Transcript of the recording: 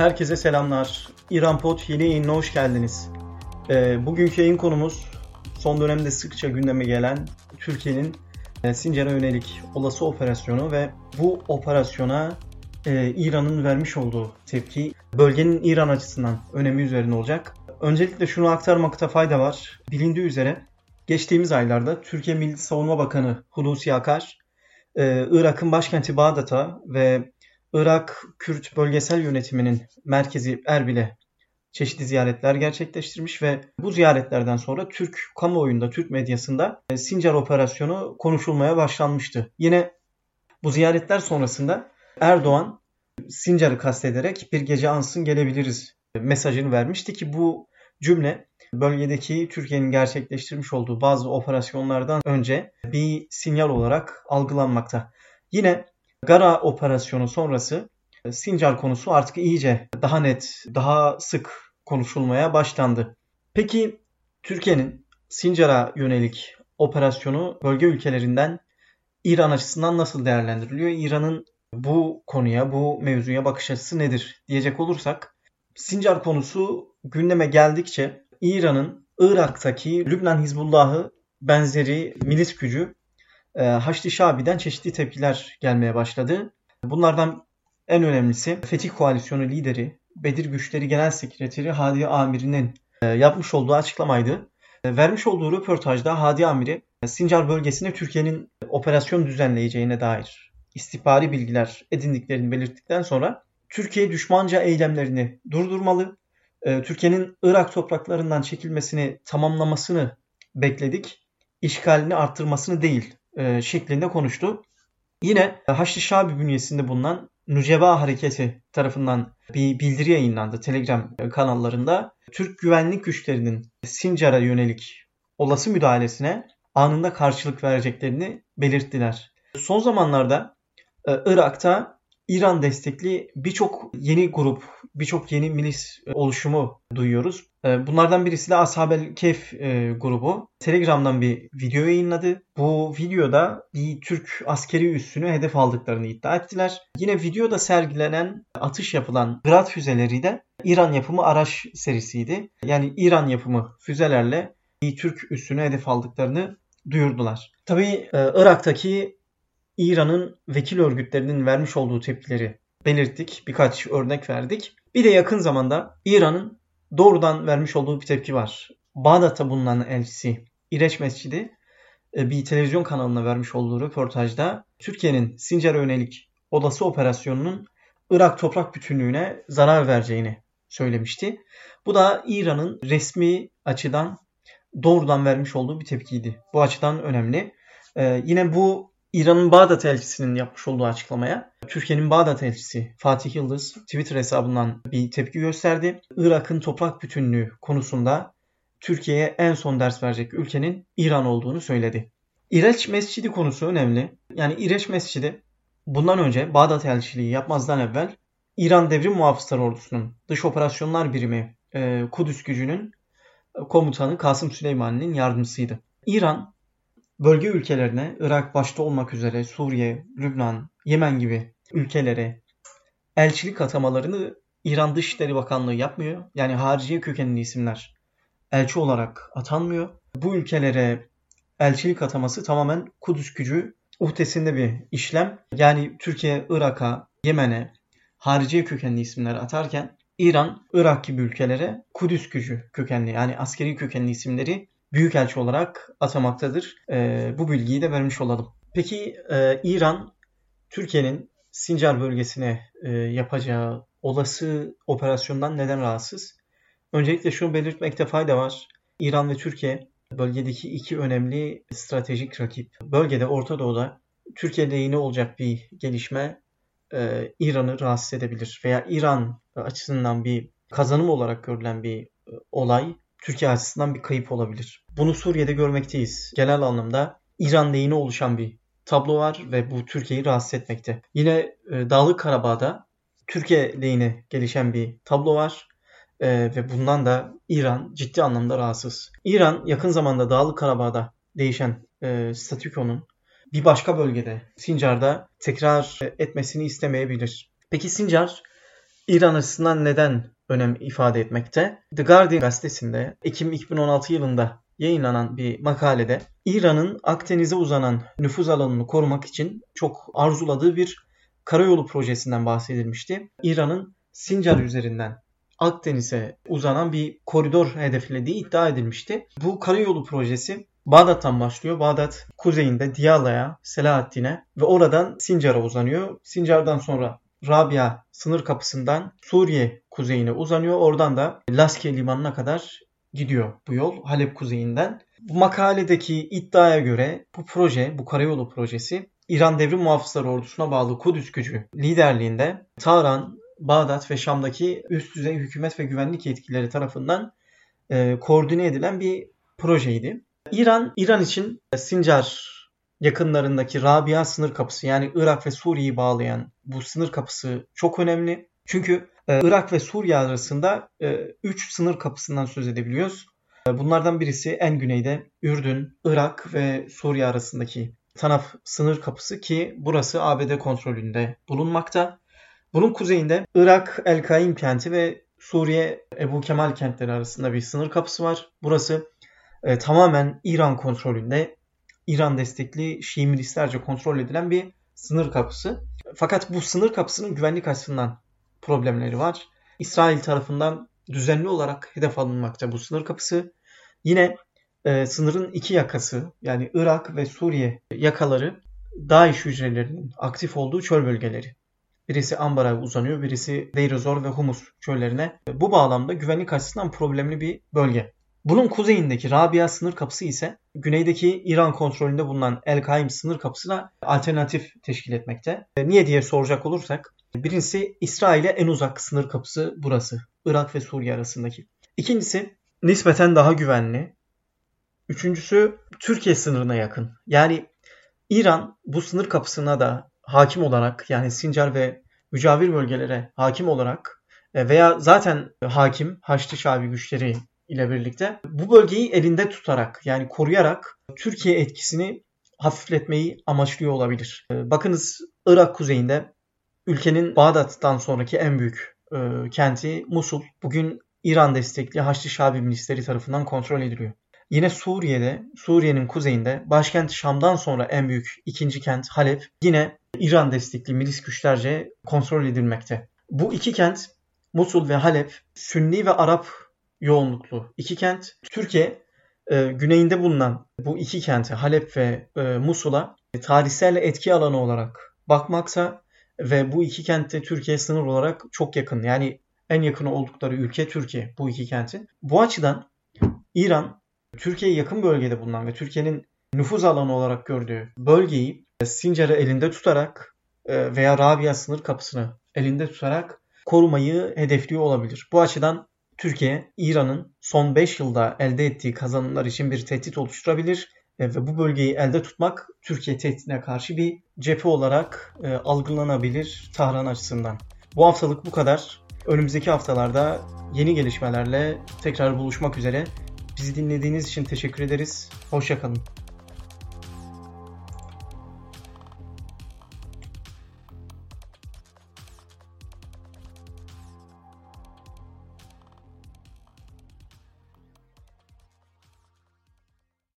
Herkese selamlar. İran Pot yeni yayınına hoş geldiniz. E, bugünkü yayın konumuz son dönemde sıkça gündeme gelen Türkiye'nin e, Sincar'a yönelik olası operasyonu ve bu operasyona e, İran'ın vermiş olduğu tepki bölgenin İran açısından önemi üzerine olacak. Öncelikle şunu aktarmakta fayda var. Bilindiği üzere geçtiğimiz aylarda Türkiye Milli Savunma Bakanı Hulusi Akar, e, Irak'ın başkenti Bağdat'a ve Irak Kürt Bölgesel Yönetiminin merkezi Erbil'e çeşitli ziyaretler gerçekleştirmiş ve bu ziyaretlerden sonra Türk kamuoyunda, Türk medyasında e, Sincar operasyonu konuşulmaya başlanmıştı. Yine bu ziyaretler sonrasında Erdoğan Sincar'ı kastederek bir gece ansın gelebiliriz mesajını vermişti ki bu cümle bölgedeki Türkiye'nin gerçekleştirmiş olduğu bazı operasyonlardan önce bir sinyal olarak algılanmakta. Yine Gara operasyonu sonrası e, Sincar konusu artık iyice daha net, daha sık konuşulmaya başlandı. Peki Türkiye'nin Sincar'a yönelik operasyonu bölge ülkelerinden İran açısından nasıl değerlendiriliyor? İran'ın bu konuya, bu mevzuya bakış açısı nedir diyecek olursak Sincar konusu gündeme geldikçe İran'ın Irak'taki Lübnan Hizbullah'ı benzeri milis gücü Haçlı Şabi'den çeşitli tepkiler gelmeye başladı. Bunlardan en önemlisi Fetih Koalisyonu lideri Bedir Güçleri Genel Sekreteri Hadi Amiri'nin e, yapmış olduğu açıklamaydı. E, vermiş olduğu röportajda Hadi Amiri Sincar bölgesine Türkiye'nin operasyon düzenleyeceğine dair istihbari bilgiler edindiklerini belirttikten sonra Türkiye düşmanca eylemlerini durdurmalı, Türkiye'nin Irak topraklarından çekilmesini tamamlamasını bekledik, işgalini arttırmasını değil e, şeklinde konuştu. Yine Haçlı Şabi bünyesinde bulunan Nuceba Hareketi tarafından bir bildiri yayınlandı Telegram kanallarında. Türk güvenlik güçlerinin Sincar'a yönelik olası müdahalesine anında karşılık vereceklerini belirttiler. Son zamanlarda e, Irak'ta İran destekli birçok yeni grup, birçok yeni milis oluşumu duyuyoruz. Ee, bunlardan birisi de Ashabel Kef e, grubu. Telegram'dan bir video yayınladı. Bu videoda bir Türk askeri üssünü hedef aldıklarını iddia ettiler. Yine videoda sergilenen atış yapılan Grad füzeleri de İran yapımı araç serisiydi. Yani İran yapımı füzelerle bir Türk üssünü hedef aldıklarını duyurdular. Tabii e, Irak'taki İran'ın vekil örgütlerinin vermiş olduğu tepkileri belirttik. Birkaç örnek verdik. Bir de yakın zamanda İran'ın doğrudan vermiş olduğu bir tepki var. Bağdat'ta bulunan elçisi İreç Mescidi e, bir televizyon kanalına vermiş olduğu röportajda Türkiye'nin Sincar'a yönelik olası operasyonunun Irak toprak bütünlüğüne zarar vereceğini söylemişti. Bu da İran'ın resmi açıdan doğrudan vermiş olduğu bir tepkiydi. Bu açıdan önemli. Ee, yine bu İran'ın Bağdat elçisinin yapmış olduğu açıklamaya Türkiye'nin Bağdat elçisi Fatih Yıldız Twitter hesabından bir tepki gösterdi. Irak'ın toprak bütünlüğü konusunda Türkiye'ye en son ders verecek ülkenin İran olduğunu söyledi. İreç Mescidi konusu önemli. Yani İreç Mescidi bundan önce Bağdat elçiliği yapmazdan evvel İran Devrim Muhafızları Ordusu'nun dış operasyonlar birimi e, Kudüs gücünün komutanı Kasım Süleymani'nin yardımcısıydı. İran bölge ülkelerine Irak başta olmak üzere Suriye, Lübnan, Yemen gibi ülkelere elçilik atamalarını İran Dışişleri Bakanlığı yapmıyor. Yani hariciye kökenli isimler elçi olarak atanmıyor. Bu ülkelere elçilik ataması tamamen Kudüs gücü uhdesinde bir işlem. Yani Türkiye, Irak'a, Yemen'e hariciye kökenli isimler atarken İran, Irak gibi ülkelere Kudüs gücü kökenli yani askeri kökenli isimleri büyükelçi olarak atamaktadır. E, bu bilgiyi de vermiş olalım. Peki e, İran Türkiye'nin Sincar bölgesine e, yapacağı olası operasyondan neden rahatsız? Öncelikle şunu belirtmekte fayda var. İran ve Türkiye bölgedeki iki önemli stratejik rakip. Bölgede Orta Doğu'da Türkiye lehine olacak bir gelişme e, İran'ı rahatsız edebilir. Veya İran açısından bir kazanım olarak görülen bir e, olay Türkiye açısından bir kayıp olabilir. Bunu Suriye'de görmekteyiz. Genel anlamda İran lehine oluşan bir tablo var ve bu Türkiye'yi rahatsız etmekte. Yine e, Dağlık Karabağ'da Türkiye lehine gelişen bir tablo var e, ve bundan da İran ciddi anlamda rahatsız. İran yakın zamanda Dağlık Karabağ'da değişen e, statükonun bir başka bölgede Sincar'da tekrar etmesini istemeyebilir. Peki Sincar İran açısından neden önem ifade etmekte? The Guardian gazetesinde Ekim 2016 yılında yayınlanan bir makalede İran'ın Akdeniz'e uzanan nüfuz alanını korumak için çok arzuladığı bir karayolu projesinden bahsedilmişti. İran'ın Sincar üzerinden Akdeniz'e uzanan bir koridor hedeflediği iddia edilmişti. Bu karayolu projesi Bağdat'tan başlıyor. Bağdat kuzeyinde Diyala'ya, Selahaddin'e ve oradan Sincar'a uzanıyor. Sincar'dan sonra Rabia sınır kapısından Suriye kuzeyine uzanıyor. Oradan da Laskiye limanına kadar gidiyor bu yol Halep kuzeyinden. Bu makaledeki iddiaya göre bu proje, bu karayolu projesi İran Devrim Muhafızları Ordusu'na bağlı Kudüs gücü liderliğinde Tahran, Bağdat ve Şam'daki üst düzey hükümet ve güvenlik yetkileri tarafından e, koordine edilen bir projeydi. İran, İran için Sincar yakınlarındaki Rabia sınır kapısı yani Irak ve Suriye'yi bağlayan bu sınır kapısı çok önemli. Çünkü e, Irak ve Suriye arasında 3 e, sınır kapısından söz edebiliyoruz. E, bunlardan birisi en güneyde Ürdün, Irak ve Suriye arasındaki Tanaf sınır kapısı ki burası ABD kontrolünde bulunmakta. Bunun kuzeyinde Irak El-Kaim kenti ve Suriye Ebu Kemal kentleri arasında bir sınır kapısı var. Burası e, tamamen İran kontrolünde, İran destekli Şii milislerce kontrol edilen bir sınır kapısı. Fakat bu sınır kapısının güvenlik açısından problemleri var. İsrail tarafından düzenli olarak hedef alınmakta bu sınır kapısı. Yine e, sınırın iki yakası yani Irak ve Suriye yakaları DAEŞ hücrelerinin aktif olduğu çöl bölgeleri. Birisi Ambar'a uzanıyor, birisi Deir ve Humus çöllerine. Bu bağlamda güvenlik açısından problemli bir bölge. Bunun kuzeyindeki Rabia sınır kapısı ise güneydeki İran kontrolünde bulunan El Kaim sınır kapısına alternatif teşkil etmekte. E, niye diye soracak olursak birincisi İsrail'e en uzak sınır kapısı burası. Irak ve Suriye arasındaki. İkincisi nispeten daha güvenli. Üçüncüsü Türkiye sınırına yakın. Yani İran bu sınır kapısına da hakim olarak yani Sincar ve mücavir bölgelere hakim olarak e, veya zaten hakim Haçlı Şabi güçleri ile birlikte bu bölgeyi elinde tutarak yani koruyarak Türkiye etkisini hafifletmeyi amaçlıyor olabilir. E, bakınız Irak kuzeyinde ülkenin Bağdat'tan sonraki en büyük e, kenti Musul bugün İran destekli Haçlı Şabi milisleri tarafından kontrol ediliyor. Yine Suriye'de, Suriye'nin kuzeyinde başkent Şam'dan sonra en büyük ikinci kent Halep yine İran destekli milis güçlerce kontrol edilmekte. Bu iki kent Musul ve Halep Sünni ve Arap yoğunluklu iki kent. Türkiye e, güneyinde bulunan bu iki kenti Halep ve e, Musul'a e, tarihsel etki alanı olarak bakmaksa ve bu iki kentte Türkiye sınır olarak çok yakın. Yani en yakın oldukları ülke Türkiye bu iki kentin. Bu açıdan İran Türkiye'ye yakın bölgede bulunan ve Türkiye'nin nüfuz alanı olarak gördüğü bölgeyi Sincar'ı elinde tutarak e, veya Rabia sınır kapısını elinde tutarak korumayı hedefliyor olabilir. Bu açıdan Türkiye, İran'ın son 5 yılda elde ettiği kazanımlar için bir tehdit oluşturabilir e, ve bu bölgeyi elde tutmak Türkiye tehditine karşı bir cephe olarak e, algılanabilir Tahran açısından. Bu haftalık bu kadar. Önümüzdeki haftalarda yeni gelişmelerle tekrar buluşmak üzere. Bizi dinlediğiniz için teşekkür ederiz. Hoşçakalın.